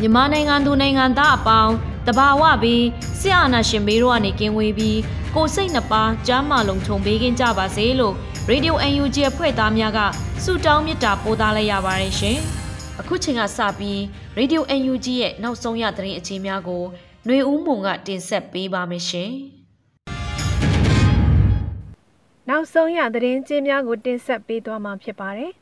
မြန်မာနိုင်ငံသူနိုင်ငံသားအပေါင်းတဘာဝပြီးဆရာနာရှင်ဘေးတို့ကနေကင်းဝေးပြီးကိုစိတ်နှပါကျမ်းမာလုံးခြုံပေးခြင်းကြပါစေလို့ Radio UNG အဖွဲ့သားများကဆုတောင်းမေတ္တာပို့သလိုက်ရပါတယ်ရှင်။အခုချိန်ကစပြီး Radio UNG ရဲ့နောက်ဆုံးရသတင်းအခြေများကိုຫນွေဦးမုံကတင်ဆက်ပေးပါမယ်ရှင်။နောက်ဆုံးရသတင်းချင်းများကိုတင်ဆက်ပေးသွားမှာဖြစ်ပါတယ်။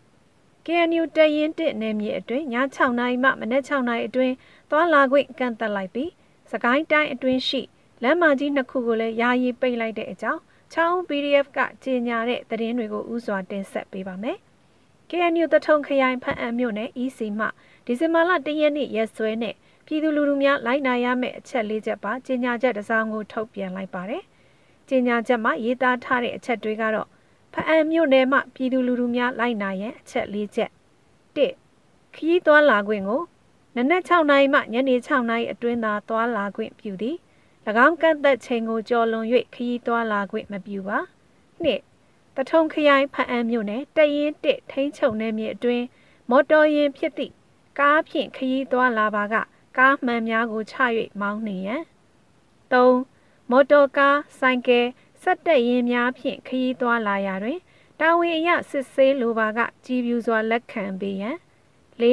KNU တရင်တစ်နယ်မြေအတွင်းည6နာရီမှမနက်6နာရီအတွင်းသွားလာခွင့်ကန့်သတ်လိုက်ပြီးစကိုင်းတိုင်းအတွင်းရှိလမ်းမကြီးနှစ်ခုကိုလည်းယာယီပိတ်လိုက်တဲ့အကြောင်းချောင်း PDF ကကြေညာတဲ့သတင်းတွေကိုဥစွာတင်ဆက်ပေးပါမယ်။ KNU တထုံခရိုင်ဖန်အံမြို့နယ် EC မှဒီဇင်ဘာလ၁ရက်နေ့ရက်စွဲနဲ့ပြည်သူလူထုများလိုက်နာရမယ့်အချက်၄ချက်ပါကြေညာချက်တစ်စောင်ကိုထုတ်ပြန်လိုက်ပါတယ်။ကြေညာချက်မှာရေးသားထားတဲ့အချက်တွေကတော့ ဖအံမြို့နယ်မှပြည်သူလူထုများလိုက်နာရန်အချက်၄ချက်၁ခရီးသွားလာခွင့်ကိုနနက်6နာရီမှညနေ6နာရီအတွင်းသာသွားလာခွင့်ပြုသည်၎င်းကန့်သက်ချိန်ကိုကျော်လွန်၍ခရီးသွားလာခွင့်မပြုပါ၂တထုံခရိုင်ဖအံမြို့နယ်တရင်တစ်ထိန်းချုပ်နယ်မြေအတွင်းမော်တော်ယာဉ်ဖြစ်သည့်ကားဖြင့်ခရီးသွားလာပါကကားမှန်များကိုချ၍မောင်းနေရန်၃မော်တော်ကားဆိုင်ကယ် စက်တက်ရင်များဖြင့်ခရီးသွားလာရာတွင်တာဝန်အရစစ်ဆေးလိုပါကကြည်ပြူစွာလက်ခံပေးရန်၄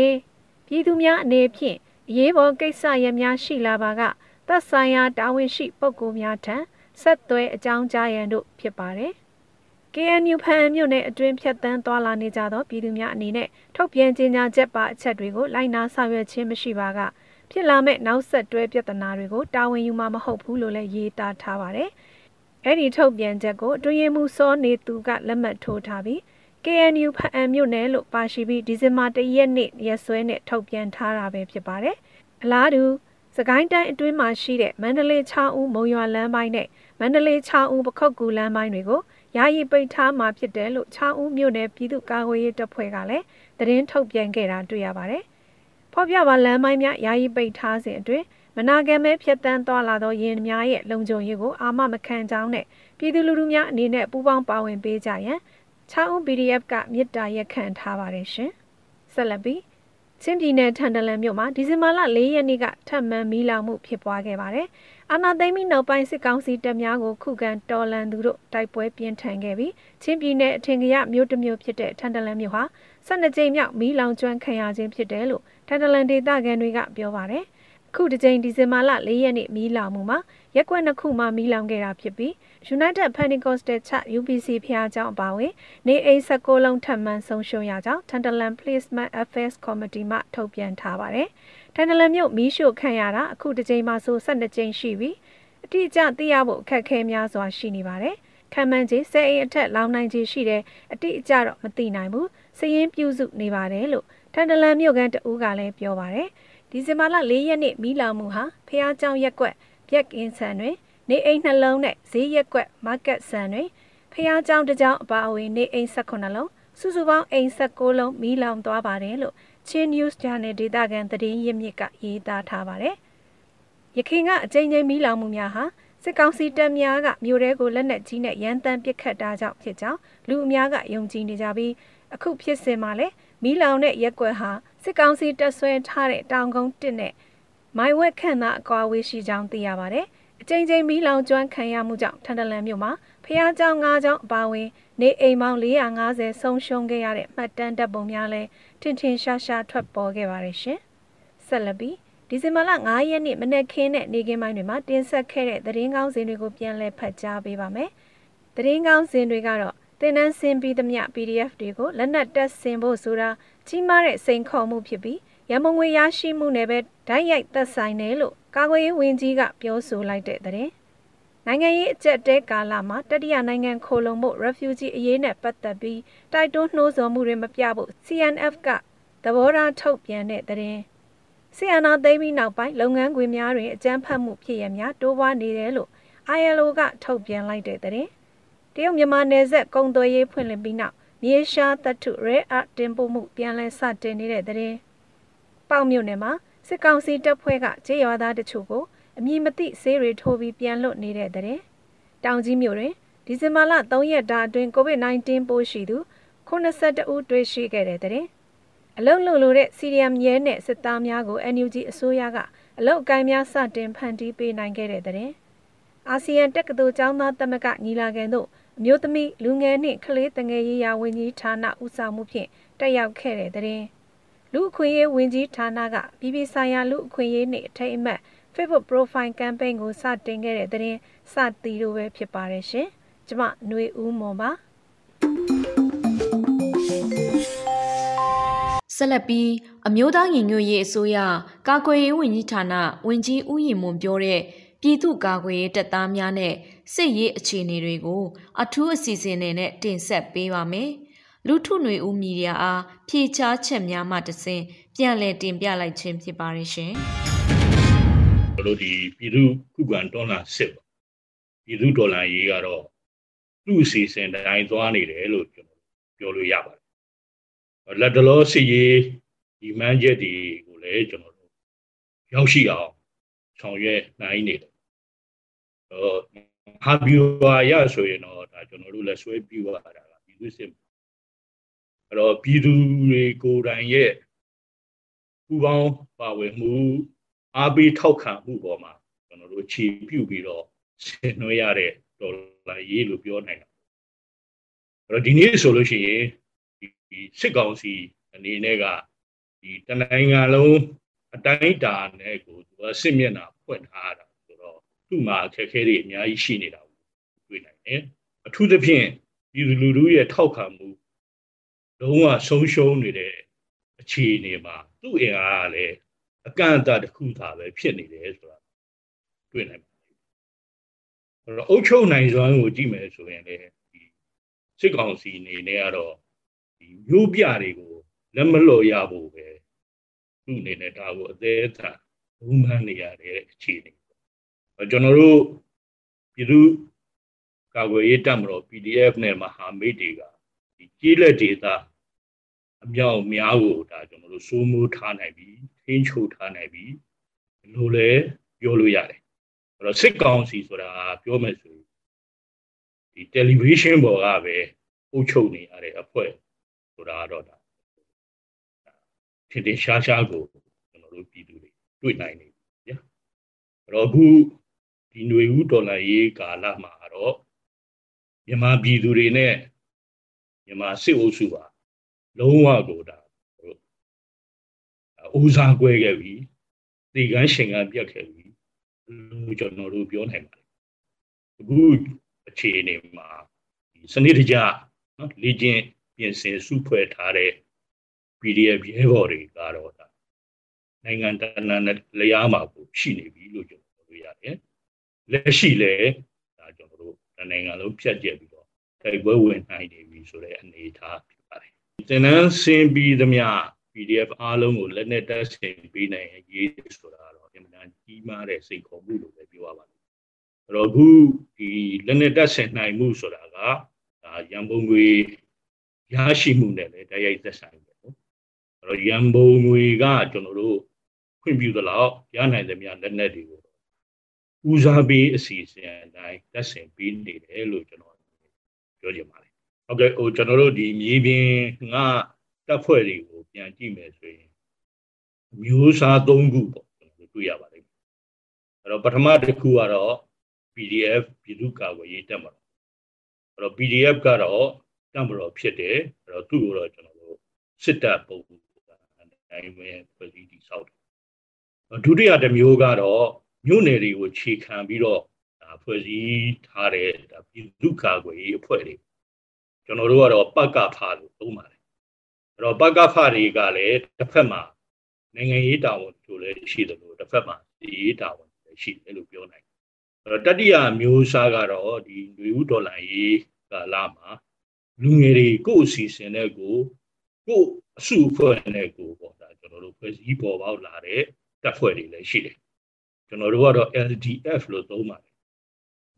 ပြည်သူများအနေဖြင့်အရေးပေါ်ကိစ္စရများရှိလာပါကသက်ဆိုင်ရာတာဝန်ရှိပုဂ္ဂိုလ်များထံဆက်သွဲအကြောင်းကြားရန်တို့ဖြစ်ပါတယ်။ KNU ဖန်မြို့နယ်အတွင်းဖြတ်တန်းသွားလာနေကြသောပြည်သူများအနေနဲ့ထုတ်ပြန်ကြေညာချက်ပါအချက်တွေကိုလိုက်နာဆောင်ရွက်ခြင်းမရှိပါကဖြစ်လာမဲ့နောက်ဆက်တွဲပြဿနာတွေကိုတာဝန်ယူမှာမဟုတ်ဘူးလို့လည်းရေးသားထားပါတယ်။ အဲ့ဒီထုတ်ပြန်ချက်ကိုအတွင်းမှုစောနေသူကလက်မှတ်ထိုးထားပြီး KNU ဖအံမြို့နယ်လို့ပါရှိပြီးဒီဇင်ဘာ၁ရက်နေ့ရက်စွဲနဲ့ထုတ်ပြန်ထားတာပဲဖြစ်ပါတယ်။အလားတူစကိုင်းတိုင်းအတွင်းမှာရှိတဲ့မန္တလေး6ဦးမုံရွာလမ်းပိုင်းနဲ့မန္တလေး6ဦးပခုတ်ကူလမ်းပိုင်းတွေကိုယာယီပိတ်ထားမှာဖြစ်တယ်လို့6ဦးမြို့နယ်ပြည်သူ့ကာကွယ်ရေးတပ်ဖွဲ့ကလည်းသတင်းထုတ်ပြန်ခဲ့တာတွေ့ရပါတယ်။ဖော်ပြပါလမ်းပိုင်းများယာယီပိတ်ထားစဉ်အတွင်း မနာခံမဲဖြတ်တန်းသွားလာသောယာဉ်များရဲ့လုံခြုံရေးကိုအာမမခံကြောင်းနဲ့ပြည်သူလူထုများအနေနဲ့ပူးပေါင်းပါဝင်ပေးကြရန်6ဦး PDF ကမြစ်တာရက်ခံထားပါတယ်ရှင်။ဆက်လက်ပြီးချင်းပြည်နယ်ထန်တလန်မြို့မှာဒီဇင်ဘာလ၄ရက်နေ့ကထပ်မံမီးလောင်မှုဖြစ်ပွားခဲ့ပါတယ်။အာနာသိမ့်မီနောက်ပိုင်းစစ်ကောင်စီတပ်များကိုခုခံတော်လှန်သူတို့တိုက်ပွဲပြင်းထန်ခဲ့ပြီးချင်းပြည်နယ်အထင်ကရမြို့တစ်မြို့ဖြစ်တဲ့ထန်တလန်မြို့ဟာ12ကြိမ်မြောက်မီးလောင်ကျွမ်းခံရခြင်းဖြစ်တယ်လို့ထန်တလန်ဒေသခံတွေကပြောပါတယ်။ ခုတစ်ကြိမ်ဒီဇင်ဘာလ၄ရက်နေ့မီးလောင်မှုမှာရက်ကွက်နှစ်ခုမှမီးလောင်ခဲ့တာဖြစ်ပြီး United Pentecostal Church UPC ဖျားကျောင်းအပါအဝင်နေအိမ်16လုံးထပ်မံဆုံးရှုံးရကြောင်း Tenderland Placement Affairs Committee မှထုတ်ပြန်ထားပါတယ်။ Tenderland မြို့မီးရှို့ခံရတာအခုတစ်ကြိမ်မှဆို12ကြိမ်ရှိပြီးအတိအကျသိရဖို့အခက်အခဲများစွာရှိနေပါတယ်။ခံမှန်းခြေ10အိမ်အထက်လောင်နိုင်ခြေရှိတဲ့အတိအကျတော့မသိနိုင်ဘူး။စည်ရင်းပြုစုနေပါတယ်လို့ထန်တလန်မြို့ကန်တဦးကလည်းပြောပါတယ်။ ဒီဇင်ဘာလ၄ရက်နေ့မိလောင်မှုဟာဖះเจ้าရက်ကွက်ပြက်ကင်းဆန်တွင်နေအိမ်နှလုံးနဲ့ဈေးရက်ကွက်မားကတ်ဆန်တွင်ဖះเจ้าတစ်ကြောင်အပါအဝင်နေအိမ်18လုံးစုစုပေါင်းအိမ်16လုံးမိလောင်သွားပါတယ်လို့ချင်း news channel ဒေတာကန်သတင်းရင်းမြစ်ကရေးသားထားပါတယ်။ရခိုင်ကအကြိမ်ကြိမ်မိလောင်မှုများဟာစစ်ကောင်စီတပ်များကမြို့တဲကိုလက်နက်ကြီးနဲ့ရန်တမ်းပစ်ခတ်တာကြောင့်ဖြစ်ကြောင်းလူအများကယုံကြည်နေကြပြီးအခုဖြစ်စဉ်မှာလည်းမီးလောင်တဲ့ရက်ကွက်ဟာ စစ်ကောင်စီတပ်ဆွဲထားတဲ့တောင်ကုန်းတစ်နဲ့မိုင်ဝက်ခန့်သာအကွာဝေးရှိကြောင်းသိရပါတယ်။အချိန်ချင်းမီးလောင်ကျွမ်းခံရမှုကြောင့်ထန်တလန်မြို့မှာဖျားကြောင်၅ကြောင်အပါဝင်နေအိမ်ပေါင်း450ဆုံးရှုံးခဲ့ရတဲ့မှတ်တမ်းဓာတ်ပုံများလည်းထင်ထင်ရှားရှားထွက်ပေါ်ခဲ့ပါတယ်ရှင်။ဆက်လက်ပြီးဒီဇင်ဘာလ9ရက်နေ့မနက်ခင်းနဲ့နေကင်းပိုင်းတွေမှာတင်ဆက်ခဲ့တဲ့သတင်းကောင်းစင်တွေကိုပြန်လည်ဖတ်ကြားပေးပါမယ်။သတင်းကောင်းစင်တွေကတော့တင်နန်းစင်ပြီးသမျှ PDF တွေကိုလက်နက်တက်ဆင်ဖို့ဆိုတာ ကြီးမားတဲ့စိန်ခေါ်မှုဖြစ်ပြီးရမုံငွေရရှိမှုနဲ့ပဲဓာတ်ရိုက်သက်ဆိုင်တယ်လို့ကာကွယ်ရေးဝန်ကြီးကပြောဆိုလိုက်တဲ့တဲ့နိုင်ငံရေးအကြက်တဲကာလမှာတတိယနိုင်ငံခိုလုံမှု refugee အရေးနဲ့ပတ်သက်ပြီးတိုက်တွန်းနှိုးဆော်မှုတွေမပြဖို့ CNF ကသဘောထားထုတ်ပြန်တဲ့တဲ့ဆီယနာသိမ်းပြီးနောက်ပိုင်းလုပ်ငန်းခွင်များတွင်အကြမ်းဖက်မှုဖြစ်ရများတိုးပွားနေတယ်လို့ ILO ကထုတ်ပြန်လိုက်တဲ့တဲ့တရုတ်မြန်မာနယ်စပ်ကုန်သွယ်ရေးဖွင့်လှစ်ပြီးနောက် မြေရှားသတ္ထု rare art တင်ပို့မှုပြန်လည်စတင်နေတဲ့တဲ့ပေါက်မြို့နယ်မှာစစ်ကောင်စီတပ်ဖွဲ့ကကြေးရွာသားတချို့ကိုအမည်မသိဆေးတွေထိုးပြီးပြန်လွတ်နေတဲ့တဲ့တောင်ကြီးမြို့တွင်ဒီဇင်ဘာလ3ရက်တာအတွင်း COVID-19 ပိုးရှိသူ82ဦးတွေ့ရှိခဲ့တဲ့တဲ့အလုံလုံလိုတဲ့ CDM ရဲနဲ့စစ်သားများကို NUG အစိုးရကအလုတ်အကိုင်းများစတင်ဖန်တီးပေးနိုင်ခဲ့တဲ့တဲ့အာဆီယံတက္ကသိုလ်ကျောင်းသားသမဂ္ဂညီလာခံသို့ အမျိုးသမီးလူငယ်နှင့်ကလေးတငယ်ရေးရာဝန်ကြီးဌာနဦးဆောင်မှုဖြင့်တက်ရောက်ခဲ့တဲ့တဲ့လူအခွင့်အရေးဝန်ကြီးဌာနကပြည်ပဆိုင်ရာလူအခွင့်အရေးနှင့်အထိတ်အမှတ် Facebook Profile Campaign ကိုစတင်ခဲ့တဲ့တဲ့စတီလိုပဲဖြစ်ပါတယ်ရှင်။ကျမຫນွေဦးမွန်ပါဆက်လက်ပြီးအမျိုးသားညီညွတ်ရေးအစိုးရကာကွယ်ရေးဝန်ကြီးဌာနဝန်ကြီးဦးရင်မွန်ပြောတဲ့ပြည်သူ့ကာကွယ်ရေးတပ်သားများနဲ့ စစ်ရေးအခြေအနေတွေကို အထူးအစီအစဉ်နဲ့တင်ဆက်ပေးပါမယ်။လူထုຫນွေဦးမီဒီယာအားဖြည့်ချချက်များမှတဆင်ပြန်လည်တင်ပြလိုက်ခြင်းဖြစ်ပါရဲ့ရှင်။တို့ဒီပြည်သူခုခံဒေါ်လာစစ်ပေါ့။ပြည်သူဒေါ်လာရေးကတော့သူ့အစီအစဉ်တိုင်းသွားနေတယ်လို့ကျွန်တော်ပြောလို့ရပါတယ်။လက်တလောစစ်ရေးဒီမှန်းချက်တွေကိုလည်းကျွန်တော်တို့ရောက်ရှိအောင်ဆောင်ရွက်နိုင်နေတယ်ဟာ ဘီဝါရဆိုရင်တော့ဒါကျွန်တော်တို့လည်းဆွဲပြီးသွားတာကပြည်သူစစ်အဲ့တော့ပြည်သူတွေကိုယ်တိုင်ရဲ့ပူပေါင်းပါဝင်မှုအားပေးထောက်ခံမှုပေါ်မှာကျွန်တော်တို့ခြေပြုတ်ပြီးတော့ဆင်နွှဲရတဲ့ဒေါ်လာရေးလို့ပြောနိုင်တာအဲ့တော့ဒီနေ့ဆိုလို့ရှိရင်ဒီစစ်ကောင်စီအနေနဲ့ကဒီတနိုင်ငံလုံးအတိုင်းတာနဲ့ကိုသူကစစ်မျက်နှာဖွင့်ထားတာ သူ့မှာအခက်အခဲတွေအများကြီးရှိနေတာကိုတွေ့နိုင်တယ်အထူးသဖြင့်ပြည်သူလူထုရဲ့ထောက်ခံမှုလုံးဝဆုံးရှုံးနေတဲ့အခြေအနေမှာသူ့အင်အားကလည်းအကန့်အသတ်တစ်ခုသာပဲဖြစ်နေတယ်ဆိုတာတွေ့နိုင်ပါတယ်အဲ့တော့အုပ်ချုပ်နိုင်စွမ်းကိုကြည့်မယ်ဆိုရင်လည်းဒီစစ်ကောင်စီအနေနဲ့ကတော့ဒီမျိုးပြတွေကိုလက်မလော်ရဖို့ပဲသူ့အနေနဲ့ဒါကိုအသေးအံဘုံမှန်းနေရတဲ့အခြေအနေ ကျွန်တော်တို့ပြည်သူကာကွယ်ရေးတပ်မတော် PDF နဲ့မဟာမိတ်တွေကဒီကြီးလက်ဒေသအမြောက်များကိုဒါကျွန်တော်တို့စိုးမိုးထားနိုင်ပြီထိန်းချုပ်ထားနိုင်ပြီလို့လည်းပြောလို့ရတယ်အဲ့တော့စစ်ကောင်စီဆိုတာပြောမယ်ဆိုရင်ဒီ television ပေါ်ကပဲအုပ်ချုပ်နေရတဲ့အဖွဲ့ဆိုတာတော့ဒါထင်ထင်ရှားရှားကိုကျွန်တော်တို့ပြည်သူတွေတွေ့နိုင်နေပြီဗျာအဲ့တော့အခု ဒီຫນွေဦးဒေါ်လာရေးကာလမှာတော့မြန်မာပြည်သူတွေနဲ့မြန်မာစစ်အုပ်စုပါလုံးဝကိုဒါဦးစားကွဲခဲ့ပြီဒီကန်းရှင်ကပြတ်ခဲ့ပြီလို့ကျွန်တော်တို့ပြောနိုင်ပါတယ်အခုအခြေအနေမှာစနစ်တကျနော်လေ့ကျင့်ပြင်ဆင်စုဖွဲ့ထားတဲ့ PDF ရဲဘော်တွေကတော့ဒါနိုင်ငံတကာနဲ့လျားမှာကိုရှိနေပြီလို့ကျွန်တော်တို့ရတယ် လက်ရှိလည်းဒါကျွန်တော်တို့နိုင်ငံလုံးဖြတ်ကျက်ပြီးတော့တိုက်ပွဲဝင်နိုင်နေပြီဆိုတဲ့အနေအထားဖြစ်ပါတယ်။တင်နန်းစင်ပြီးသမျှ PDF အားလုံးကိုလက်နဲ့တက်ဆင်ပေးနိုင်ရေးဆိုတာတော့အမှန်တန်ကြီးမားတဲ့စိတ်ခေါ်မှုလို့ပဲပြောရပါမယ်။အဲ့တော့အခုဒီလက်နဲ့တက်ဆင်နိုင်မှုဆိုတာကဒါရန်ပုံငွေရရှိမှုနဲ့လည်းတိုက်ရိုက်သက်ဆိုင်တယ်နော်။အဲ့တော့ရန်ပုံငွေကကျွန်တော်တို့ခွင့်ပြုသလောက်ရနိုင်သမျှလက်နက်တွေကို ဦးစားပေးအစီအစဉ်အတိုင်းတက်ဆင်ပေးနေတယ်လို့ကျွန်တော်ပြောချင်ပါတယ်။ဟုတ်ကဲ့ဟိုကျွန်တော်တို့ဒီမြေပြင်ငါတပ်ဖွဲ့တွေကိုပြန်ကြည့်မယ်ဆိုရင်မျိုးစား၃ခုပေါ့ကျွန်တော်တို့တွေ့ရပါတယ်။အဲ့တော့ပထမတစ်ခုကတော့ PDF ပြည်သူ့ကာကွယ်ရေးတပ်မတော်အဲ့တော့ PDF ကတော့တပ်မတော်ဖြစ်တယ်အဲ့တော့သူ့ကိုတော့ကျွန်တော်တို့စစ်တပ်ပုံစံတိုင်းပဲဖွဲ့စည်းတည်ဆောက်တယ်ဒုတိယတစ်မျိုးကတော့ မြို့နယ်တွေကိုခြေခံပြီးတော့ဖွဲ့စည်းထားတဲ့ပြည်သူ့ကာကွယ်ရေးအဖွဲ့တွေကျွန်တော်တို့ကတော့ပကဖလို့သုံးပါတယ်အဲ့တော့ပကဖတွေကလည်းတစ်ဖက်မှာနိုင်ငံရေးတာဝန်တို့လည်းရှိတယ်လို့တစ်ဖက်မှာစီရေးတာဝန်လည်းရှိတယ်လို့ပြောနိုင်အဲ့တော့တတိယမျိုးစားကတော့ဒီຫນွေဥဒေါ်လာရေးကာလမှာလူငယ်တွေကိုယ်အစီအစဉ်နဲ့ကိုကိုယ်အစုအဖွဲ့နဲ့ကိုပေါ့ဒါကျွန်တော်တို့ဖွဲ့စည်းပေါ်ပေါက်လာတဲ့တပ်ဖွဲ့တွေလည်းရှိတယ် ကျွန်တော်တို့ကတော့ LDF လို့သုံးပါတယ်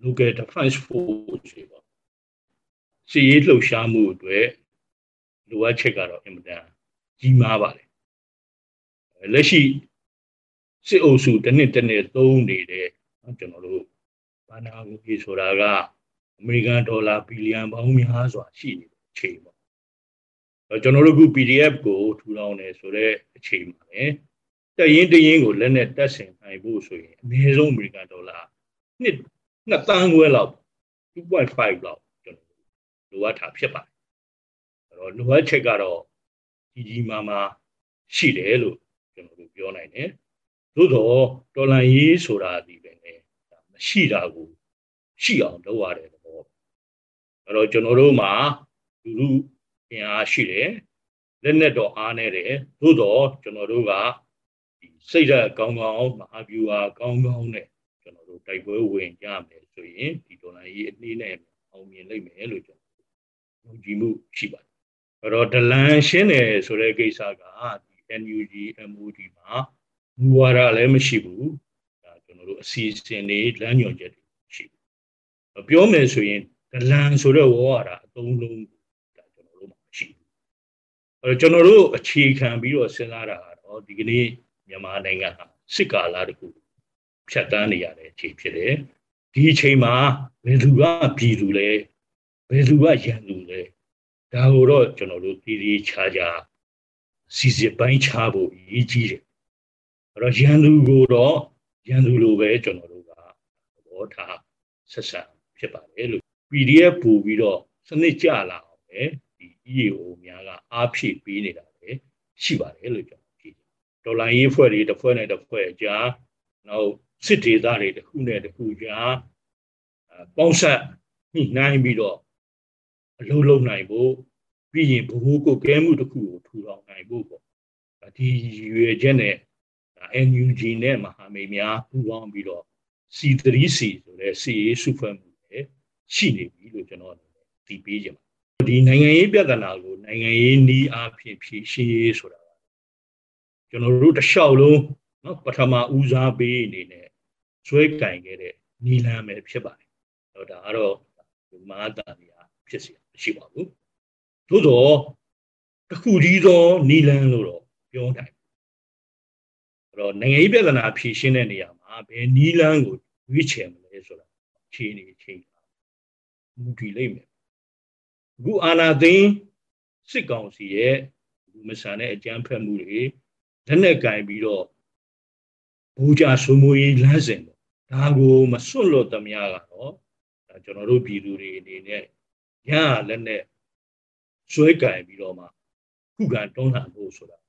Local Defense Force တွေပေါ့စီရေးလှုပ်ရှားမှုအတွက်လိုအပ်ချက်ကတော့အင်မတန်ကြီးမားပါတယ်လက်ရှိစစ်အုပ်စုတစ်နှစ်တစ်နှစ်သုံးနေတဲ့ကျွန်တော်တို့ဘာနာငွေဆိုတာကအမေရိကန်ဒေါ်လာဘီလီယံပေါင်းများစွာရှိနေတဲ့ချိန်ပေါ့ကျွန်တော်တို့က PDF ကိုထူထောင်နေဆိုတော့အချိန်ပါပဲ တက်ရင်တရင်ကိုလက်နဲ့တက်ဆင်နိုင်ဖို့ဆိုရင်အနည်းဆုံးအမေရိကန်ဒေါ်လာနှစ်နှစ်တန်းခွဲလောက်2.5လောက်ကျွန်တော်လိုအပ်တာဖြစ်ပါတယ်အဲ့တော့လိုအပ်ချက်ကတော့ကြီးကြီးမားမားရှိတယ်လို့ကျွန်တော်တို့ပြောနိုင်တယ်သို့တော့ဒေါ်လာရေးဆိုတာဒီပဲလေမရှိတာကိုရှိအောင်လုပ်ရတယ်တော့အဲ့တော့ကျွန်တော်တို့မှာလူလူအင်အားရှိတယ်လက်နဲ့တော့အားနေတယ်သို့တော့ကျွန်တော်တို့ကဒီ စိတ်ဓာတ်ကောင်းကောင်းမဟာဗျူဟာကောင်းကောင်းနဲ့ကျွန်တော်တို့တိုက်ပွဲဝင်ကြမယ်ဆိုရင်ဒီဒေါ်လာရေးအနည်းနဲ့အောင်မြင်လိမ့်မယ်လို့ကျွန်တော်ယုံကြည်မှုရှိပါတယ်အဲ့တော့ဒလန်ရှင်းတယ်ဆိုတဲ့ကိစ္စကဒီ NUG MOD မှာမူဝါဒလည်းမရှိဘူးဒါကျွန်တော်တို့အစီအစဉ်တွေလမ်းညွှန်ချက်တွေရှိတယ်ပြောမယ်ဆိုရင်ဒလန်ဆိုတဲ့ဝေါ်ရတာအသုံးလုံးဒါကျွန်တော်တို့မှာမရှိဘူးအဲ့တော့ကျွန်တော်တို့အခြေခံပြီးတော့စဉ်းစားတာကတော့ဒီကနေ့ မြန်မာနိုင်ငံဟာစစ်ကာလတခုဖြတ်တန်းနေရတဲ့အခြေဖြစ်တယ်ဒီအချိန်မှာဘယ်သူကပြည်သူလဲဘယ်သူကရန်သူလဲဒါကိုတော့ကျွန်တော်တို့တည်တည်ချာချာစီစစ်ပိုင်းချဖို့အရေးကြီးတယ်အဲ့တော့ရန်သူကိုတော့ရန်သူလိုပဲကျွန်တော်တို့ကသဘောထားဆက်ဆံဖြစ်ပါတယ်လို့ PDF ပူပြီးတော့စနစ်ကြလာအောင်ပဲဒီ EAO များကအားဖြည့်ပေးနေတာပဲရှိပါတယ်လို့ကျွန်တော်ကြည့် တယ်ဒေါ်လာရေးဖွဲ့တွေတစ်ဖွဲ့နဲ့တစ်ဖွဲ့ကြားနောက်စစ်ဒေသတွေတစ်ခုနဲ့တစ်ခုကြားပေါင်းဆက်ညှိနှိုင်းပြီးတော့အလုံးလုံးနိုင်ဖို့ပြီးရင်ဘိုးကိုကဲမှုတစ်ခုကိုထူထောင်နိုင်ဖို့ပေါ့ဒီရွေချက်နဲ့ NUG နဲ့မဟာမိတ်များပူးပေါင်းပြီးတော့ C3C ဆိုတဲ့စီရေးစုဖွဲ့မှုပဲရှိနေပြီလို့ကျွန်တော်ဒီပေးကြပါဒီနိုင်ငံရေးပြဿနာကိုနိုင်ငံရေးနီးအားဖြင့်ဖြေရှင်းရေးဆိုတာ ကျွန်တော်တို့တစ်လျှောက်လုံးနော်ပထမဦးစားပေးအနေနဲ့ဇွဲကင်ခဲ့တဲ့နီလန်ပဲဖြစ်ပါတယ်။ဟောဒါကတော့မဟာတာရီယာဖြစ်စီရှိပါဘူး။သို့တော့တခုတည်းသောနီလန်လို့တော့ပြောနိုင်ဘူး။အဲ့တော့နိုင်ငံရေးပြဿနာဖြေရှင်းတဲ့နေရာမှာဘယ်နီလန်ကိုရွေးချယ်မလဲဆိုတာခြေနေခြေပါမူတည်လိမ့်မယ်။အခုအာနာသိန်းစစ်ကောင်စီရဲ့လူမဆန်တဲ့အကြမ်းဖက်မှုတွေ လက်နဲ့ကင်ပြီးတော့ဘူကြဆွမွေးလမ်းစဉ်ပေါ့ဒါကိုမစွန့်လွတ်သမျှကတော့ဒါကျွန်တော်တို့ပြည်သူတွေအနေနဲ့ရလက်နဲ့ဆွဲကင်ပြီးတော့မှခုခံတွန်းလှန်ဖို့ဆိုတာ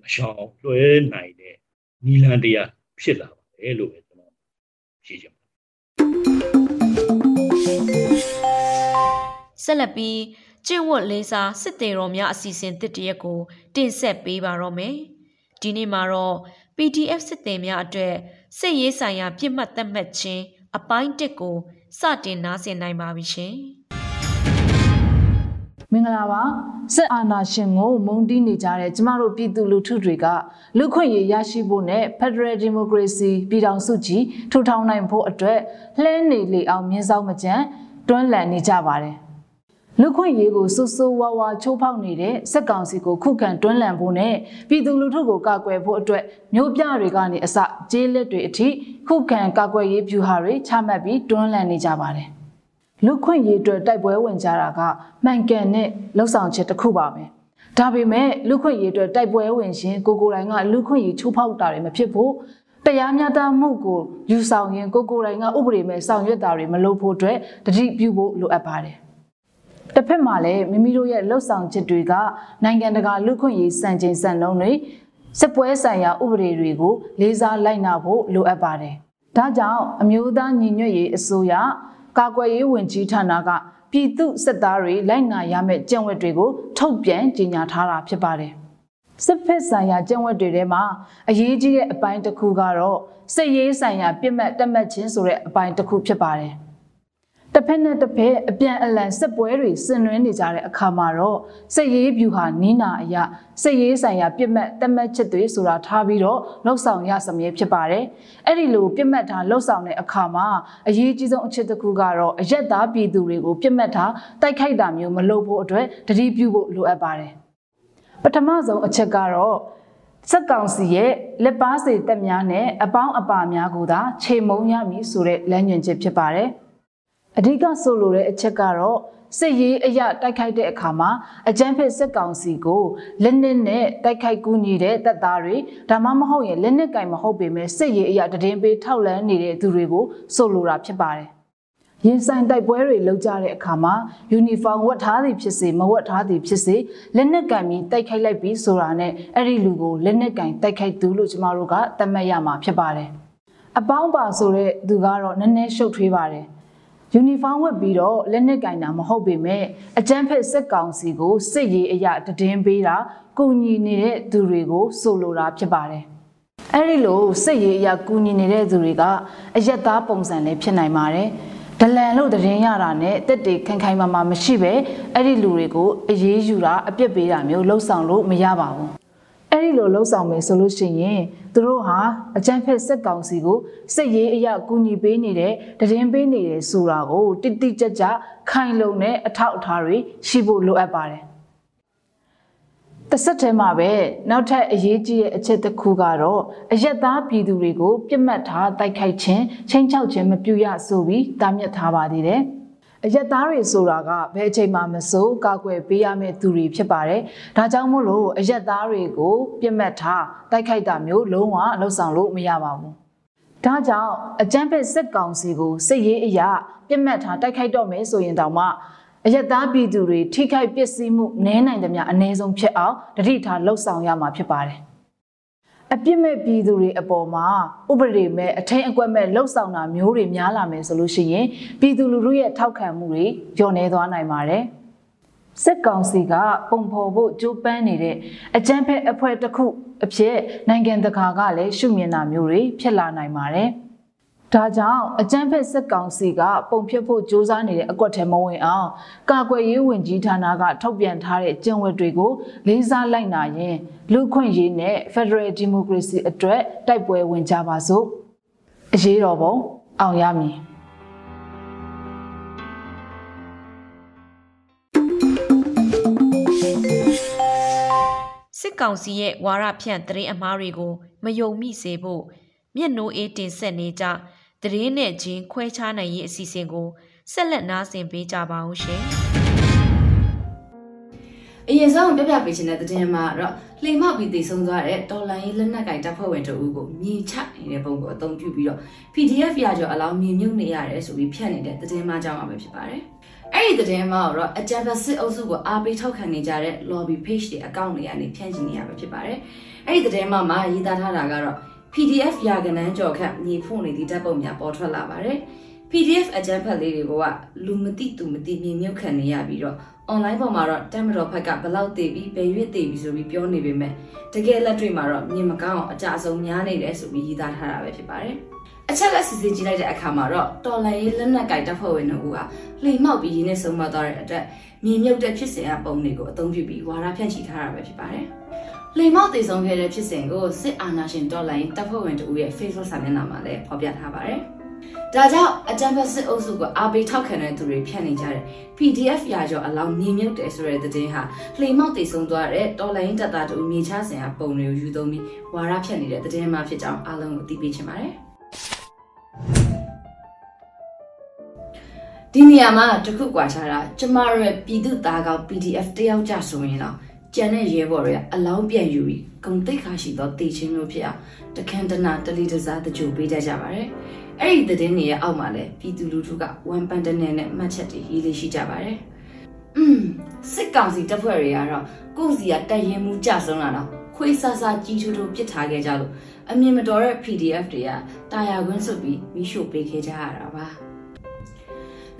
မရှောင်လွှဲနိုင်တဲ့နီလန်တရားဖြစ်လာပါတယ်လို့ပဲကျွန်တော်ဖြေချင်ပါတယ်ဆက်လက်ပြီး ကျင့်ဝတ်လေးစားစစ်တေတော်များအစီအစဉ်တစ်တရက်ကို တင်ဆက်ပေးပါတော့မယ်။ဒီနေ့မှာတော့ PDF စစ်တေများအတွက်စစ်ရေးဆိုင်ရာပြစ်မှတ်သတ်မှတ်ခြင်းအပိုင်းတစ်ကိုစတင်နားဆင်နိုင်ပါပြီရှင်။မင်္ဂလာပါစစ်အာဏာရှင်ကိုမုန်းတီးနေကြတဲ့ကျမတို့ပြည်သူလူထုတွေကလူခွင့်ရေးရရှိဖို့နဲ့ Federal Democracy ပြည်ထောင်စုကြီးထူထောင်နိုင်ဖို့အတွက်လှဲနေလေအောင်မြင်းဆောင်မကြံတွန်းလှန်နေကြပါတယ် လူခွင့်ရေးကိုဆူဆူဝါဝါချိုးဖောက်နေတဲ့စက်ကောင်စီကိုခုခံတွန်းလှန်ဖို့နဲ့ပြည်သူလူထုကိုကာကွယ်ဖို့အတွက်မျိုးပြတွေကနေအစကျေးလက်တွေအထိခုခံကာကွယ်ရေးဗျူဟာတွေချမှတ်ပြီးတွန်းလှန်နေကြပါတယ်လူခွင့်ရေးအတွက်တိုက်ပွဲဝင်ကြတာကမှန်ကန်တဲ့လှုပ်ဆောင်ချက်တစ်ခုပါပဲဒါပေမဲ့လူခွင့်ရေးအတွက်တိုက်ပွဲဝင်ရှင်ကိုကိုတိုင်ကလူခွင့်ရေးချိုးဖောက်တာတွေမဖြစ်ဖို့တရားမျှတမှုကိုယူဆောင်ရင်ကိုကိုယ်တိုင်ကဥပဒေမဲ့ဆောင်ရွက်တာတွေမလုပ်ဖို့အတွက်တတိပြုဖို့လိုအပ်ပါတယ်။ တစ်ဖက်မှာလည်းမိမိတို့ရဲ့လှုပ်ဆောင်ချက်တွေကနိုင်ငံတကာလူခွင့်ရေးစံချိန်စံနှုန်းတွေစစ်ပွဲဆိုင်ရာဥပဒေတွေကိုလေးစားလိုက်နာဖို့လိုအပ်ပါတယ်။ဒါကြောင့်အမျိုးသားညီညွတ်ရေးအစိုးရကာကွယ်ရေးဝန်ကြီးဌာနကပြည်သူစစ်သားတွေလိုက်နာရမယ့်ကြံ့ဝတ်တွေကိုထုတ်ပြန်ကြေညာထားတာဖြစ်ပါတယ်။စစ်ဖက်ဆိုင်ရာကြံ့ဝတ်တွေထဲမှာအရေးကြီးတဲ့အပိုင်းတစ်ခုကတော့စစ်ရေးဆိုင်ရာပြစ်မှတ်တက်မှတ်ခြင်းဆိုတဲ့အပိုင်းတစ်ခုဖြစ်ပါတယ်။ တစ်ဖက်နဲ့တစ်ဖက်အပြန်အလှန်စစ်ပွဲတွေဆင်နွှဲနေကြတဲ့အခါမှာတော့စစ်ရေးဗျူဟာနီးနာအရာစစ်ရေးဆိုင်ရာပြစ်မှတ်တက်မှတ်ချက်တွေဆိုတာထားပြီးတော့လှုပ်ဆောင်ရစမြဲဖြစ်ပါတယ်။အဲ့ဒီလိုပြစ်မှတ်ထားလှုပ်ဆောင်တဲ့အခါမှာအရေးကြီးဆုံးအချက်တစ်ခုကတော့အရက်သားပြည်သူတွေကိုပြစ်မှတ်ထားတိုက်ခိုက်တာမျိုးမလုပ်ဖို့အတွက်တတိပြုဖို့လိုအပ်ပါတယ်။ပထမဆုံးအချက်ကတော့စက်ကောင်စီရဲ့လက်ပါစေတက်များနဲ့အပေါင်းအပါများကိုသာခြေမုံရမည်ဆိုတဲ့လမ်းညွှန်ချက်ဖြစ်ပါတယ်။ အဓိကဆိုလိုတဲ့အချက်ကတော့စစ်ရေးအရာတိုက်ခိုက်တဲ့အခါမှာအကြမ်းဖက်စစ်ကောင်စီကိုလက်နက်နဲ့တိုက်ခိုက်ကူညီတဲ့တပ်သားတွေဒါမှမဟုတ်ရင်လက်နက်ကင်မဟုတ်ပေမဲ့စစ်ရေးအရာတည်င်းပေးထောက်လန်းနေတဲ့သူတွေကိုဆိုလိုတာဖြစ်ပါတယ်။ရင်ဆိုင်တိုက်ပွဲတွေလုပ်ကြတဲ့အခါမှာယူနီဖောင်းဝတ်ထားသည်ဖြစ်စေမဝတ်ထားသည်ဖြစ်စေလက်နက်ကင်ပြီးတိုက်ခိုက်လိုက်ပြီးဆိုတာနဲ့အဲ့ဒီလူကိုလက်နက်ကင်တိုက်ခိုက်သူလို့ကျမတို့ကသတ်မှတ်ရမှာဖြစ်ပါတယ်။အပေါင်းပါဆိုတဲ့သူကတော့နည်းနည်းရှုပ်ထွေးပါတယ်။ ယူနီဖောင်းဝတ်ပြီးတော့လက်နက်ကင်တာမဟုတ်ပေမဲ့အကြမ်းဖက်စစ်ကောင်စီကိုစစ်ရေးအရာတည်င်းပေးတာကူညီနေတဲ့သူတွေကိုဆိုလိုတာဖြစ်ပါတယ်။အဲဒီလိုစစ်ရေးအရာကူညီနေတဲ့သူတွေကအယက်သားပုံစံလည်းဖြစ်နိုင်ပါတယ်။ဒလန်လို့တရင်ရတာနဲ့တက်တေခိုင်ခိုင်မာမာမရှိပဲအဲ့ဒီလူတွေကိုအေးအေးယူတာအပြစ်ပေးတာမျိုးလှုပ်ဆောင်လို့မရပါဘူး။ အဲ့ဒီလိုလှုပ်ဆောင်မယ်ဆိုလို့ရှိရင်သူတို့ဟာအကြမ်းဖက်စစ်ကောင်စီကိုစစ်ရေးအရာကူညီပေးနေတဲ့တရင်ပေးနေတယ်ဆိုတာကိုတိတိကျကျခိုင်လုံတဲ့အထောက်အထားတွေရှိဖို့လိုအပ်ပါတယ်။တစ်ဆက်တည်းမှာပဲနောက်ထပ်အရေးကြီးတဲ့အချက်တစ်ခုကတော့အယက်သားပြည်သူတွေကို ပြစ်မှတ်ထားတိုက်ခိုက်ခြင်းချင်းချောက်ခြင်းမပြုရဆိုပြီးတားမြစ်ထားပါသေးတယ်။ အရက်သားတွေဆိုတာကဘယ်အချိန်မှမစိုးကာကွယ်ပေးရမယ့်သူတွေဖြစ်ပါတယ်။ဒါကြောင့်မို့လို့အရက်သားတွေကိုပြစ်မှတ်ထားတိုက်ခိုက်တာမျိုးလုံးဝလှုပ်ဆောင်လို့မရပါဘူး။ဒါကြောင့်အကြမ်းဖက်စစ်ကောင်စီကိုစစ်ရေးအရာပြစ်မှတ်ထားတိုက်ခိုက်တော့မယ်ဆိုရင်တောင်မှအယက်သားပြည်သူတွေထိခိုက်ပျက်စီးမှုနည်းနိုင်သမျှအ ਨੇ ဆုံးဖြစ်အောင်တတိထားလှုပ်ဆောင်ရမှာဖြစ်ပါတယ်။ အပြစ်မဲ့ပြည်သူတွေအပေါ်မှာဥပဒေမဲ့အထင်အကွက်မဲ့လှုပ်ဆောင်တာမျိုးတွေများလာမယ်ဆိုလို့ရှိရင်ပြည်သူလူထုရဲ့ထောက်ခံမှုတွေညှော်နေသွားနိုင်ပါတယ်။စစ်ကောင်စီကပုံဖော်ဖို့ကြိုးပမ်းနေတဲ့အကြမ်းဖက်အဖွဲ့တစ်ခုအဖြစ်နိုင်ငံတကာကလည်းရှုမြင်တာမျိုးတွေဖြစ်လာနိုင်ပါတယ်။ ဒါကြောင့်အကြမ်းဖက်စစ်ကောင်စီကပုံဖြတ်ဖို့ကြိုးစားနေတဲ့အကွက်ထဲမဝင်အောင်ကာကွယ်ရေးဝန်ကြီးဌာနကထုတ်ပြန်ထားတဲ့ကျင့်ဝတ်တွေကိုလေးစားလိုက်နာရင်လူခွင့်ရေးနဲ့ Federal Democracy အတွက်တိုက်ပွဲဝင်ကြပါစို့အရေးတော်ပုံအောင်ရမည်စစ်ကောင်စီရဲ့ဝါရဖြန့်တရင်အမားတွေကိုမယုံမိစေဖို့မျက်နှိုးအေးတင်ဆက်နေကြ သတင်းနဲ့ချင်းခွဲခြားနိုင်ရေးအစီအစဉ်ကိုဆက်လက်နားဆင်ပေးကြပါဦးရှင်။အရင်ဆုံးပြပြပေးခြင်းတဲ့သတင်းမှာတော့လှိမပြီးတည်ဆုံသွားတဲ့တော်လိုင်းရေးလက်နက်ကင်တပ်ဖွဲ့ဝင်တို့ကိုမြင်ချနေတဲ့ပုံကိုအသုံးပြုပြီးတော့ PDF ရကျော်အလောင်းမြင်မြုပ်နေရတယ်ဆိုပြီးဖြတ်နေတဲ့သတင်းမှကြောင်းမှာပဲဖြစ်ပါတယ်။အဲ့ဒီသတင်းမှာတော့အကြံဖတ်စစ်အုပ်စုကိုအားပေးထောက်ခံနေကြတဲ့ lobby page တွေအကောင့်တွေကနေဖြန့်ချီနေရပဲဖြစ်ပါတယ်။အဲ့ဒီသတင်းမှာမှာရေးသားထားတာကတော့ PDF ရာကနန်းကြော်ခန့်မြေဖွင့်နေသည့်ဓာတ်ပုံများပေါ်ထွက်လာပါတယ်။ PDF အကြမ်းဖက်လေးတွေကလူမသိသူမသိမြင်မြုပ်ခံနေရပြီးတော့ online ပေါ်မှာတော့တက်မတော်ဖက်ကဘလောက်တည်ပြီးဘယ်ရွေ့တည်ပြီးဆိုပြီးပြောနေပေမဲ့တကယ်လက်တွေ့မှာတော့မြင်မကောင်းအောင်အကြအဆုံးများနေတယ်ဆိုပြီးရေးသားထားတာပဲဖြစ်ပါတယ်။အချက်လက်စစ်စစ်ကြည့်လိုက်တဲ့အခါမှာတော့တော်လန်ရေးလက်နက်ကိုင်တပ်ဖွဲ့ဝင်တို့ကလှိမ်မောက်ပြီးရင်းနဲ့ဆုံးမသွားတဲ့အတွက်မြင်မြုပ်တဲ့ဖြစ်စဉ်အပုံတွေကိုအသုံးပြုပြီးဝါဒဖြန့်ချီထားတာပဲဖြစ်ပါတယ်။ လိမ်မောက်တည်ဆုံးခဲ့တဲ့ဖြစ်စဉ်ကိုစစ်အာဏာရှင်တော်လိုင်းတပ်ဖွဲ့ဝင်တို့ရဲ့ Facebook စာမျက်နှာမှာလည်းဖော်ပြထားပါတယ်။ဒါကြောင့်အကြံဖက်စစ်အုပ်စုကအားပေးထောက်ခံတဲ့သူတွေဖြန့်နေကြတဲ့ PDF ရာကျော်အလောင်းမြင်မြုပ်တယ်ဆိုတဲ့သတင်းဟာလိမ်မောက်တည်ဆုံးသွားတဲ့တော်လိုင်းတပ်သားတို့မြေချစင်အပုံတွေကိုယူသုံးပြီးဝါရဖြန့်နေတဲ့သတင်းမှဖြစ်ကြောင်းအားလုံးကိုသိပေးချင်ပါတယ်။ဒီနေရာမှာတခုကွာခြားတာကျမတို့ရဲ့ပြည်သူသားကောင် PDF တယောက်ကြဆိုရင်တော့ ကြံတဲ့ရဲဘော်တွေကအလောင်းပြန်ယူပြီးဂုံတိတ်ခါရှိသောတေချင်းမျိုးဖြစ်အောင်တခန်းတနာတလီတစားတကြိုပေးတတ်ကြပါတယ်။အဲ့ဒီသတင်းတွေရဲ့အောက်မှာလည်းပြည်သူလူထုကဝမ်ပန်တနယ်နဲ့မှတ်ချက်တွေရေးလေးရှိကြပါတယ်။อืมစစ်ကောင်စီတပ်ဖွဲ့တွေကတော့ကိုယ့်စီကတိုက်ရင်မှုကြဆုံးလာတော့ခွေးဆာဆာကြီးထူးထူးပစ်ထားခဲ့ကြလို့အမြင်မတော်တဲ့ PDF တွေကတာယာခွင်းစွပ်ပြီးမိရှို့ပေးခဲ့ကြရတာပါ။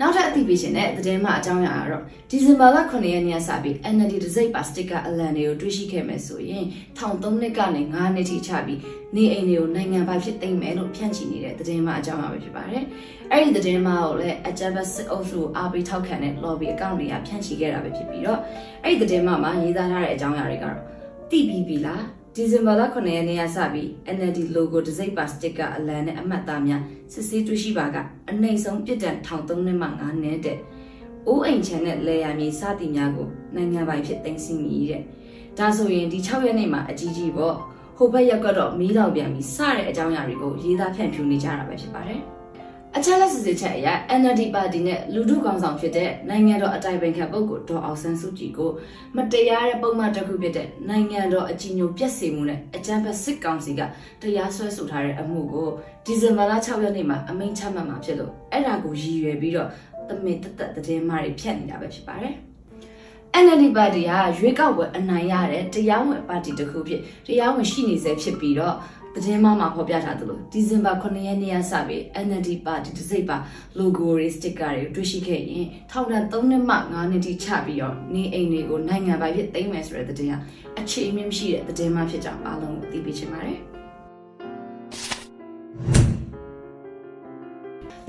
နောက်ထပ်အသိပေးခြင်းနဲ့သတင်းမှအကြောင်းအရာကတော့ဒီဇင်ဘာလ9ရက်နေ့ကစပြီး NLD ဒစိတ်ပါစတစ်ကာအလံတွေကိုတွေ့ရှိခဲ့မယ်ဆိုရင်ထောင်3နှစ်ကနေ9နှစ်ထိချပြီးနေအိမ်တွေကိုနိုင်ငံပိုင်ဖြစ်သိမ်းမယ်လို့ဖြန့်ချီနေတဲ့သတင်းမှအကြောင်းအရာပဲဖြစ်ပါတယ်။အဲ့ဒီသတင်းမှကိုလည်းအကြမ်းဖက်စစ်အုပ်စုကိုအားပေးထောက်ခံတဲ့ lobby account တွေကဖြန့်ချီခဲ့တာပဲဖြစ်ပြီးတော့အဲ့ဒီသတင်းမှမှာရေးသားထားတဲ့အကြောင်းအရာတွေကတော့တိပြီးပြီလား ဒီဇင်ဘာလ9ရက်နေ့ကစပြီး NLD logo ဒစိတ်ပါစတစ်ကာအလံနဲ့အမှတ်အသားများစစ်ဆေးတွေ့ရှိပါကအနှိမ်ဆုံးပြစ်ဒဏ်ထောင်3နှစ်မှ9နှစ်တဲ့အိုးအိမ်ချမ်းတဲ့လေယာမြေစသည်များကိုနိုင်ငံပိုင်ဖြစ်သိမ်းဆည်းမိတဲ့ဒါဆိုရင်ဒီ6ရက်နေ့မှာအကြီးကြီးပေါ့ဟိုဘက်ရက်ကတော့မီးလောင်ပြန်ပြီးစတဲ့အကြောင်းအရာတွေကိုရေးသားဖြန့်ဖြူးနေကြတာပဲဖြစ်ပါတယ် အချက်လက်စစ်စစ်ချက်အရ NLD ပါတီနဲ့လူထုကောင်ဆောင်ဖြစ်တဲ့နိုင်ငံတော်အတိုင်ပင်ခံပုဂ္ဂိုလ်ဒေါ်အောင်ဆန်းစုကြည်ကိုမတရားတဲ့ပုံမှန်တစ်ခုဖြစ်တဲ့နိုင်ငံတော်အကြီးအကျယ်ပြက်စီမှုနဲ့အကြမ်းဖက်စစ်ကောင်စီကတရားစွဲဆိုထားတဲ့အမှုကိုဒီဇင်ဘာလ6ရက်နေ့မှာအမိန့်ချမှတ်မှာဖြစ်လို့အဲ့ဒါကိုရည်ရွယ်ပြီးတော့တမင်တက်တက်သတင်းမှားတွေဖြတ်နေတာပဲဖြစ်ပါတယ်။ NLD ပါတီဟာရွေးကောက်ပွဲအနိုင်ရတဲ့တရားဝင်ပါတီတစ်ခုဖြစ်တရားဝင်ရှိနေစေဖြစ်ပြီးတော့ သတင်းမှမှာဖော်ပြထားသလိုဒီဇင်ဘာ9ရက်နေ့ကစပြီး NLD ပါတီတစ်စိပ်ပါ logo တွေ sticker တွေတွေ့ရှိခဲ့ရင်ထောင်ဒဏ်3နှစ်မှ9နှစ်ထိချပြီးတော့နေအိမ်တွေကိုနိုင်ငံပိုင်ဖြစ်သိမ်းမယ်ဆိုတဲ့သတင်းဟာအခြေအမြင့်မရှိတဲ့သတင်းမှဖြစ်ကြောင်းအားလုံးကိုသိပေးချင်ပါတယ်။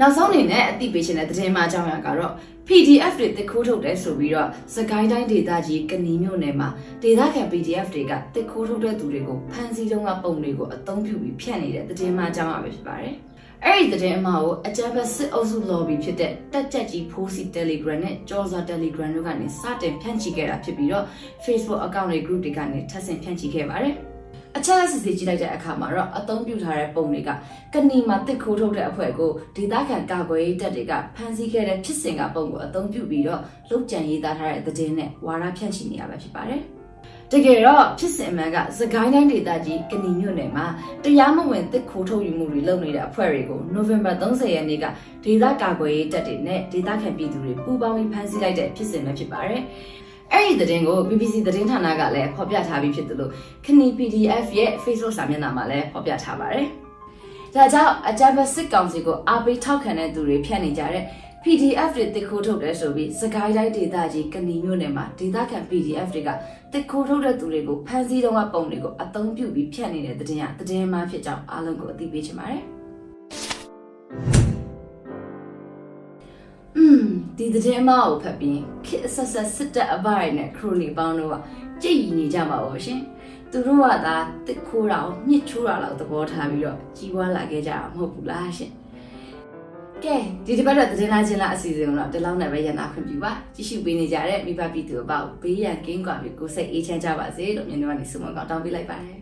နောက်ဆုံးအနေနဲ့အသိပေးခြင်းတဲ့သတင်းမှအကြောင်းအရာကတော့ PDF တွေတစ်ခိုးထုတ်တယ်ဆိုပြီးတော့စကိုင်းတိုင်းဒေသကြီးကဏီမြို့နယ်မှာဒေသခံ PDF တွေကတစ်ခိုးထုတ်တဲ့သူတွေကိုဖမ်းဆီးတုံးကပုံတွေကိုအသုံးပြုပြီးဖြန့်နေတဲ့သတင်းမှအကြောင်းအရာပဲဖြစ်ပါတယ်။အဲ့ဒီသတင်းအမှားကိုအကြမ်းဖက်စစ်အုပ်စု lobby ဖြစ်တဲ့တက်ကြက်ကြီးဖိုးစီ Telegram နဲ့ကြော်စာ Telegram တို့ကနေစတင်ဖြန့်ချိခဲ့တာဖြစ်ပြီးတော့ Facebook account တွေ group တွေကနေထပ်ဆင့်ဖြန့်ချိခဲ့ပါတယ်။ အချက်အစစ်စစ်ကြည့်လိုက်တဲ့အခါမှာတော့အသုံးပြုထားတဲ့ပုံတွေကကဏီမှာတစ်ခိုးထုတ်တဲ့အဖွဲ့ကိုဒေသခံကာကွယ်ရေးတပ်တွေကဖမ်းဆီးခဲ့တဲ့ဖြစ်စဉ်ကပုံကိုအသုံးပြုပြီးတော့လုတ်ကြံရေးသားထားတဲ့သတင်းနဲ့ဝါရဖြန့်ချီနေရပဲဖြစ်ပါတယ်။တကယ်တော့ဖြစ်စဉ်မှန်ကသခိုင်းတိုင်းဒေသကြီးကဏီမြို့နယ်မှာတရားမဝင်တစ်ခိုးထုတ်ယူမှုတွေလုပ်နေတဲ့အဖွဲ့တွေကိုနိုဝင်ဘာ30ရက်နေ့ကဒေသကာကွယ်ရေးတပ်တွေနဲ့ဒေသခံပြည်သူတွေပူးပေါင်းပြီးဖမ်းဆီးလိုက်တဲ့ဖြစ်စဉ်ပဲဖြစ်ပါတယ်။ အဲ့ဒီသတင်းကို BBC သတင်းဌာနကလည်းဖော်ပြထားပြီးဖြစ်တယ်လို့ခဏီ PDF ရဲ့ Facebook စာမျက်နှာမှာလည်းဖော်ပြထားပါတယ်။ဒါကြောင့်အကြမ်းဖက်စစ်ကောင်စီကိုအားပေးထောက်ခံတဲ့သူတွေဖြန့်နေကြတဲ့ PDF တွေတစ်ခိုးထုတ်တယ်ဆိုပြီးစကိုင်းတိုင်းဒေသကြီးကဏီမြို့နယ်မှာဒေသခံ PDF တွေကတစ်ခိုးထုတ်တဲ့သူတွေကိုဖမ်းဆီးတော့ပုံတွေကိုအသုံးပြုပြီးဖြန့်နေတဲ့တဲ့တင်ရတဲ့တင်မှဖြစ်ကြောင်းအားလုံးကိုအသိပေးချင်ပါတယ်။ ဒီသတင်းအမကိုဖတ်ပြီးခစ်အဆက်ဆက်စစ်တပ်အပိုင်နဲ့ခရိုနီပေါင်းတို့ကကြည်ရည်နေကြပါဘောရှင်သူတို့ကသာတစ်ခိုးတာကိုညှစ်ချိုးတာလောက်သဘောထားပြီးတော့ကြီးပွားလာခဲ့ကြတာမဟုတ်ဘူးလားရှင်ကဲဒီတစ်ပတ်တော့သတင်းလာခြင်းလားအစီအစဉ်တော့ဒီလောက်နဲ့ပဲရနာခွင့်ပြုပါကြည့်ရှုပေးနေကြတဲ့မိဘပြည်သူအပေါက်ဘေးရန်ကင်းကွာပြီးကိုယ်စိတ်အေးချမ်းကြပါစေလို့မြန်တော်ကနေဆုမကောင်းတောင်းပေးလိုက်ပါတယ်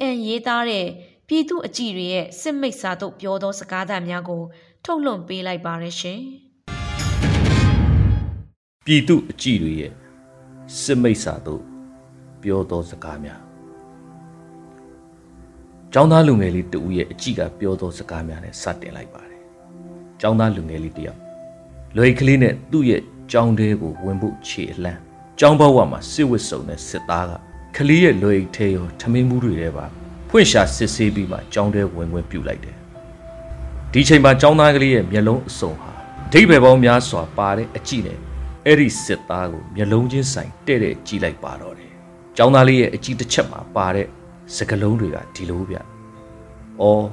အန်ရေးသားတဲ့ပြည်သူအကြည့်တွေရဲ့စစ်မိတ်စာတို့ပြောသောစကားသံများကို ထုတ်လွှင့်ပေးလိုက်ပါရရှင်။ပြည်သူအကြည့်တွေရဲ့စစ်မိတ်စာတို့ပြောသောစကားများကျောင်းသားလူငယ်လေးတဦးရဲ့အကြည့်ကပြောသောစကားများနဲ့စတင်လိုက်ပါတယ်။ကျောင်းသားလူငယ်လေးတယောက်လွယ်ကလေးနဲ့သူ့ရဲ့ကျောင်းတဲကိုဝင်ဖို့ခြေအလှမ်းကျောင်းဘဝမှာစစ်ဝစ်စုံတဲ့စစ်သားက ကလေးရဲ့လွယ်အိတ်ထဲရောထမင်းမှုတွေထဲပါဖွင့်ရှာစစ်ဆေးပြီးမှကြောင်းထဲဝင်ဝင်ပြူလိုက်တယ်ဒီချိန်မှာကြောင်းသားကလေးရဲ့မျက်လုံးအစုံဟာဒိဗယ်ပေါင်းများစွာပါတဲ့အကြည့်နဲ့အဲ့ဒီစစ်သားကိုမျက်လုံးချင်းဆိုင်တဲ့တဲ့ကြည့်လိုက်ပါတော့တယ်ကျောင်းသားလေးရဲ့အကြည့်တစ်ချက်မှာပါတဲ့စကလုံးတွေကဒီလိုဗျ။အော်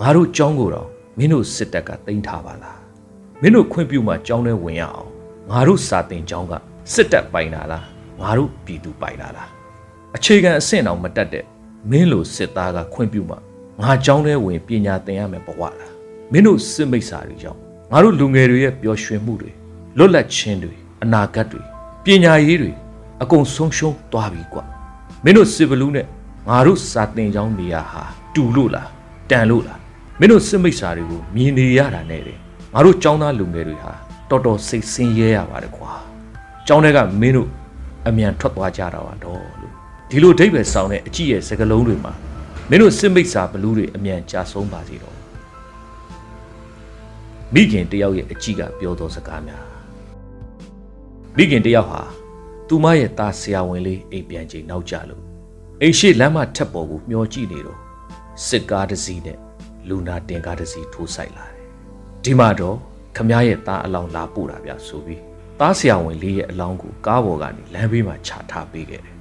ငါတို့ကျောင်းကိုတော့မင်းတို့စစ်တပ်ကတင်ထားပါလား။မင်းတို့ခွင့်ပြုမှကျောင်းထဲဝင်ရအောင်။ငါတို့စာတင်ကျောင်းကစစ်တပ်ပိုင်တာလား။ငါတို့ပြည်သူပိုင်တာလား အခြေခံအဆင့်အောင်မတက်တဲ့မင်းလိုစစ်သားကခွင့်ပြုမှငါကြောင်းထဲဝင်ပညာသင်ရမယ်ဘဝလားမင်းတို့စစ်မိတ်ဆာတွေကြောင့်ငါတို့လူငယ်တွေရဲ့ပျော်ရွှင်မှုတွေလွတ်လပ်ခြင်းတွေအနာဂတ်တွေပညာရေးတွေအကုန်ဆုံးရှုံးသွားပြီကွာမင်းတို့စစ်ဘလူးနဲ့ငါတို့စာတင်ကြောင်းနေရာဟာတူလို့လားတန်လို့လားမင်းတို့စစ်မိတ်ဆာတွေကိုမြင်နေရတာနဲ့လေငါတို့ចောင်းသားလူငယ်တွေဟာတော်တော်စိတ်ဆင်းရဲရပါတယ်ကွာចောင်းတွေကမင်းတို့အမြန်ထွက်သွားကြတာပါတော့ ဒီလိုဒိဗ္ဗေဆောင်တဲ့အကြည့်ရဲ့စကလုံးတွေမှာမင်းတို့စစ်မိတ်စာဘလူးတွေအမြန်ကြာဆုံးပါစေတော့မိခင်တယောက်ရဲ့အကြည့်ကပြောသောစကားများမိခင်တယောက်ဟာသူမရဲ့သားဆရာဝန်လေးအိမ်ပြန်ချိန်နောက်ကြလို့အိမ်ရှိလမ်းမထက်ပေါ်ကိုမျောကြည့်နေတော့စစ်ကားတစ်စီးနဲ့လူနာတင်ကားတစ်စီးထိုးဆိုင်လာတယ်ဒီမှာတော့ခမရဲ့သားအလောင်းလာပို့တာဗျဆိုပြီးသားဆရာဝန်လေးရဲ့အလောင်းကိုကားပေါ်ကနေလမ်းဘေးမှာချထားပေးခဲ့တယ်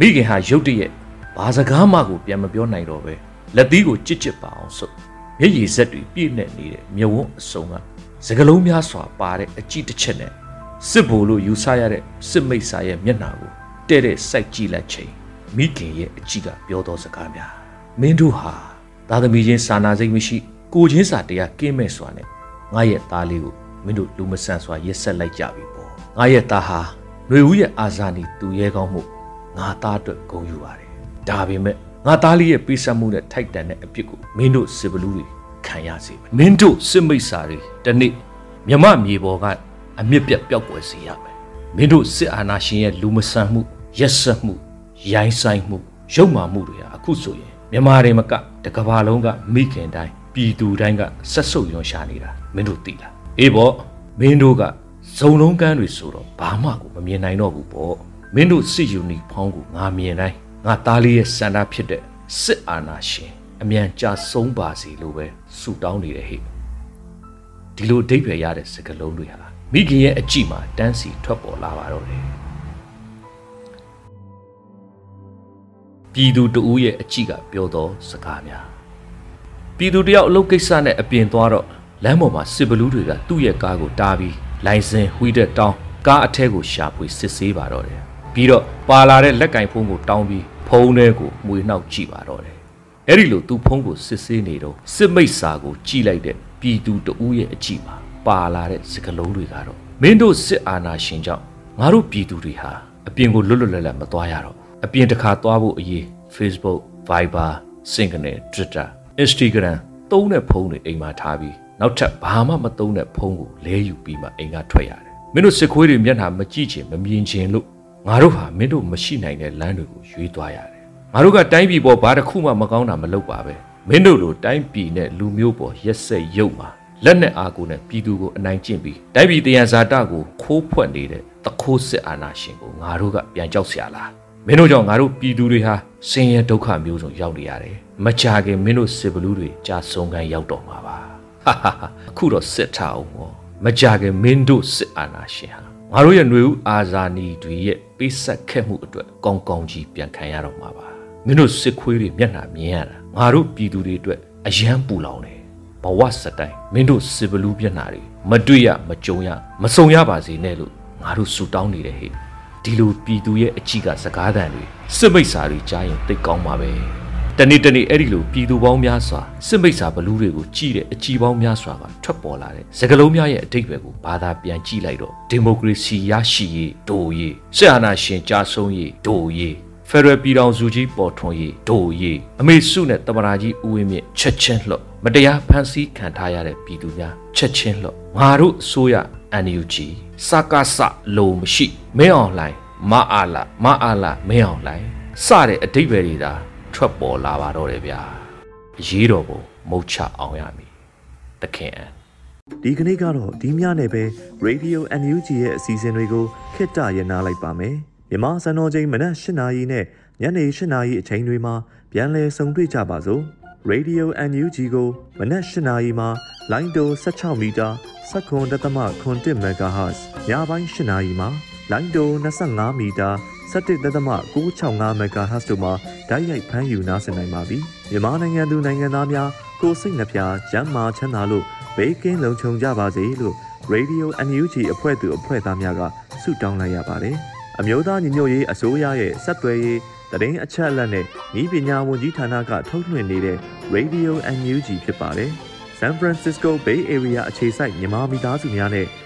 မိခင်ဟာရုတ်တရက်ဘာစကားမှကိုပြန်မပြောနိုင်တော့ပဲလက်သီးကိုကြစ်ကြစ်ပါအောင်ဆုပ်မျက်ရည်ဆက်တွေပြည့်နေနေတဲ့မြဝန်းအစုံကစကလုံးများစွာပါတဲ့အကြည့်တစ်ချက်နဲ့စစ်ဘိုလ်လို့ယူဆရတဲ့စစ်မိတ်ဆာရဲ့မျက်နှာကိုတဲ့တဲ့စိုက်ကြည့်လိုက်ချိန်မိခင်ရဲ့အကြည့်ကပြောသောစကားများမင်းတို့ဟာသာသမီချင်းစာနာစိတ်မရှိ ကိုချင်းစာတရားကင်းမဲ့စွာနဲ့ငါရဲ့သားလေးကိုမင်းတို့လူမဆန်စွာရက်ဆက်လိုက်ကြပြီပေါ့ငါရဲ့သားဟာຫນွေဦးရဲ့အာဇာနည်သူရဲကောင်းမှု ငါသားအတွက်ဂုဏ်ယူပါတယ်ဒါပေမဲ့ငါသားလေးရဲ့ပေးဆက်မှုနဲ့ထိုက်တန်တဲ့အပြစ်ကိုမင်းတို့စစ်ဘလူးတွေခံရစေပဲမင်းတို့စစ်မိတ်စာတွေတနေ့မြမမြေပေါ်ကအမြင့်ပြတ်ပျောက်ကွယ်စေရမယ်မင်းတို့စစ်အာဏာရှင်ရဲ့လူမဆန်မှုရက်စက်မှုရိုင်းဆိုင်မှုရုပ်မာမှုတွေဟာအခုဆိုရင်မြန်မာတွေမကတကဘာလုံးကမိခင်တိုင်းပြည်သူတိုင်းကဆက်ဆုပ်ရွံရှာနေတာမင်းတို့သိလားအေးပေါ့မင်းတို့ကဇုံလုံးကန်းတွေဆိုတော့ဘာမှကိုမမြင်နိုင်တော့ဘူးပေါ့ မင်းတို့စစ်ယူနီဖောင်းကိုငါမြင်တိုင်းငါသားလေးရဲ့စန္ဒဖြစ်တဲ့စစ်အာဏာရှင်အမြန်ကြာဆုံးပါစေလို့ပဲဆုတောင်းနေတယ်ဟဲ့ဒီလိုအဓိပ္ပာယ်ရတဲ့စကားလုံးတွေဟာမိခင်ရဲ့အကြည့်မှာတန်းစီထွက်ပေါ်လာပါတော့တယ်ပြည်သူတဦးရဲ့အကြည့်ကပြောသောစကားများပြည်သူတယောက်အလုပ်ကိစ္စနဲ့အပြင်သွားတော့လမ်းပေါ်မှာစစ်ဘလူးတွေကသူ့ရဲ့ကားကိုတားပြီးလိုင်စင်ဝှီးတဲ့တောင်းကားအထက်ကိုရှာဖွေစစ်ဆေးပါတော့တယ် ပြီးတော့ပါလာတဲ့လက်ကင်ဖုန်းကိုတောင်းပြီးဖုန်းထဲကိုမွေနှောက်ကြည့်ပါတော့တယ်အဲ့ဒီလိုသူဖုန်းကိုစစ်ဆေးနေတော့စစ်မိတ်စာကိုကြည့်လိုက်တဲ့ပြည်သူတဦးရဲ့အကြည့်မှာပါလာတဲ့စကလုံးတွေကတော့မင်းတို့စစ်အာဏာရှင်ကြောင့်ငါတို့ပြည်သူတွေဟာအပြင်ကိုလွတ်လွတ်လပ်လပ်မသွားရတော့အပြင်တစ်ခါသွားဖို့အရေး Facebook Viber Signal Twitter Instagram သုံးတဲ့ဖုန်းတွေအိမ်မှာထားပြီးနောက်ထပ်ဘာမှမသုံးတဲ့ဖုန်းကိုလဲယူပြီးမှအိမ်ကထွက်ရတယ်မင်းတို့စစ်ခွေးတွေမျက်နှာမကြည့်ချင်မမြင်ချင်လို့ ငါတို့ဟာမင်းတို့မရှိနိုင်တဲ့လမ်းတွေကိုရွေးသွားရတယ်ငါတို့ကတိုင်းပြည်ပေါ်ဘာတစ်ခုမှမကောင်းတာမလုပ်ပါပဲမင်းတို့လိုတိုင်းပြည်နဲ့လူမျိုးပေါ်ရက်စက်ရုပ်မှာလက်နဲ့အာကိုနဲ့ပြည်သူကိုအနိုင်ကျင့်ပြီးတိုင်းပြည်တရားဇာတကိုခိုးဖွက်နေတဲ့တခိုးစစ်အာဏာရှင်ကိုငါတို့ကပြန်ကြောက်စရာလားမင်းတို့ကြောင့်ငါတို့ပြည်သူတွေဟာဆင်းရဲဒုက္ခမျိုးစုံရောက်နေရတယ်မကြခင်မင်းတို့စစ်ဘလူးတွေကြာဆုံးခံရောက်တော့မှာပါဟာဟာအခုတော့စစ်ထအောင်ပေါ့ မကြခင်မင်းတို့စစ်အာဏာရှင်ဟာငါတို့ရဲ့ຫນွေဦးအာဇာနည်တွေရဲ့ပေးဆက်ခဲ့မှုအတွက်ကောင်းကောင်းကြီးပြန်ခံရတော့မှာပါမင်းတို့စစ်ခွေးတွေမျက်နှာမြင်ရတာငါတို့ပြည်သူတွေအတွက်အယံပူလောင်တယ်ဘဝစတိုင်းမင်းတို့စစ်ဘလူးမျက်နှာတွေမတွေ့ရမကြုံရမစုံရပါစေနဲ့လို့ငါတို့ဆူတောင်းနေတယ်ဟဲ့ဒီလိုပြည်သူရဲ့အကြည့်ကစကားသံတွေစစ်မိတ်စာတွေကြားရင်သိကောင်းပါပဲ တနေ့တနေ့အဲ့ဒီလိုပြည်သူပေါင်းများစွာစစ်မိတ်စာဘလူးတွေကိုကြည့်တဲ့အကြည့်ပေါင်းများစွာကထွက်ပေါ်လာတဲ့စကလုံးများရဲ့အတိတ်ပဲကိုဘာသာပြန်ကြည့်လိုက်တော့ဒီမိုကရေစီရရှိရေးဒိုရေးစစ်အာဏာရှင်ကြားဆုံးရေးဒိုရေးဖက်ဒရယ်ပြည်ထောင်စုကြီးပေါ်ထွန်းရေးဒိုရေးအမေစုနဲ့တမနာကြီးဦးဝင်းမြင့်ချက်ချင်းလှော့မတရားဖန်ဆီးခံထားရတဲ့ပြည်သူများချက်ချင်းလှော့ငါတို့အစိုးရ NUG စကားစလိုမရှိမင်းအောင်လှိုင်မအားလာမအားလာမင်းအောင်လှိုင်စတဲ့အတိတ်ပဲတွေဒါ ထွက်ပေါ်လာပါတော့တယ်ဗျာအရေးတော်ပုံမုတ်ချအောင်ရမည်တခင်အန်ဒီကနေ့ကတော့ဒီညနေပဲ Radio NUG ရဲ့အစီအစဉ်တွေကိုခਿੱတရနာလိုက်ပါမယ်မြန်မာစံတော်ချိန်မနက်၈နာရီနဲ့ညနေ၈နာရီအချိန်တွေမှာပြန်လည်ဆုံတွေ့ကြပါစို့ Radio NUG ကိုမနက်၈နာရီမှာလိုင်းတို16မီတာ7.3 MHz ညပိုင်း၈နာရီမှာလိုင်းတို25မီတာ 17.665 MHz တို့မှာဓာတ်ရိုက်ဖမ်းယူနားဆင်နိုင်ပါပြီမြန်မာနိုင်ငံသူနိုင်ငံသားများကိုစိတ်နှပြကျန်းမာချမ်းသာလို့ဘေးကင်းလုံခြုံကြပါစေလို့ Radio NUG အဖွဲ့သူအဖွဲ့သားများကဆုတောင်းလိုက်ရပါတယ်အမျိုးသားညီညွတ်ရေးအစိုးရရဲ့စက်သွယ်ရေးတရင်အချက်အလက်နဲ့ဤပညာဝန်ကြီးဌာနကထုတ်လွှင့်နေတဲ့ Radio NUG ဖြစ်ပါတယ်။စ San Francisco Bay Area အခြေစိုက်မြန်မာမိသားစုများနဲ့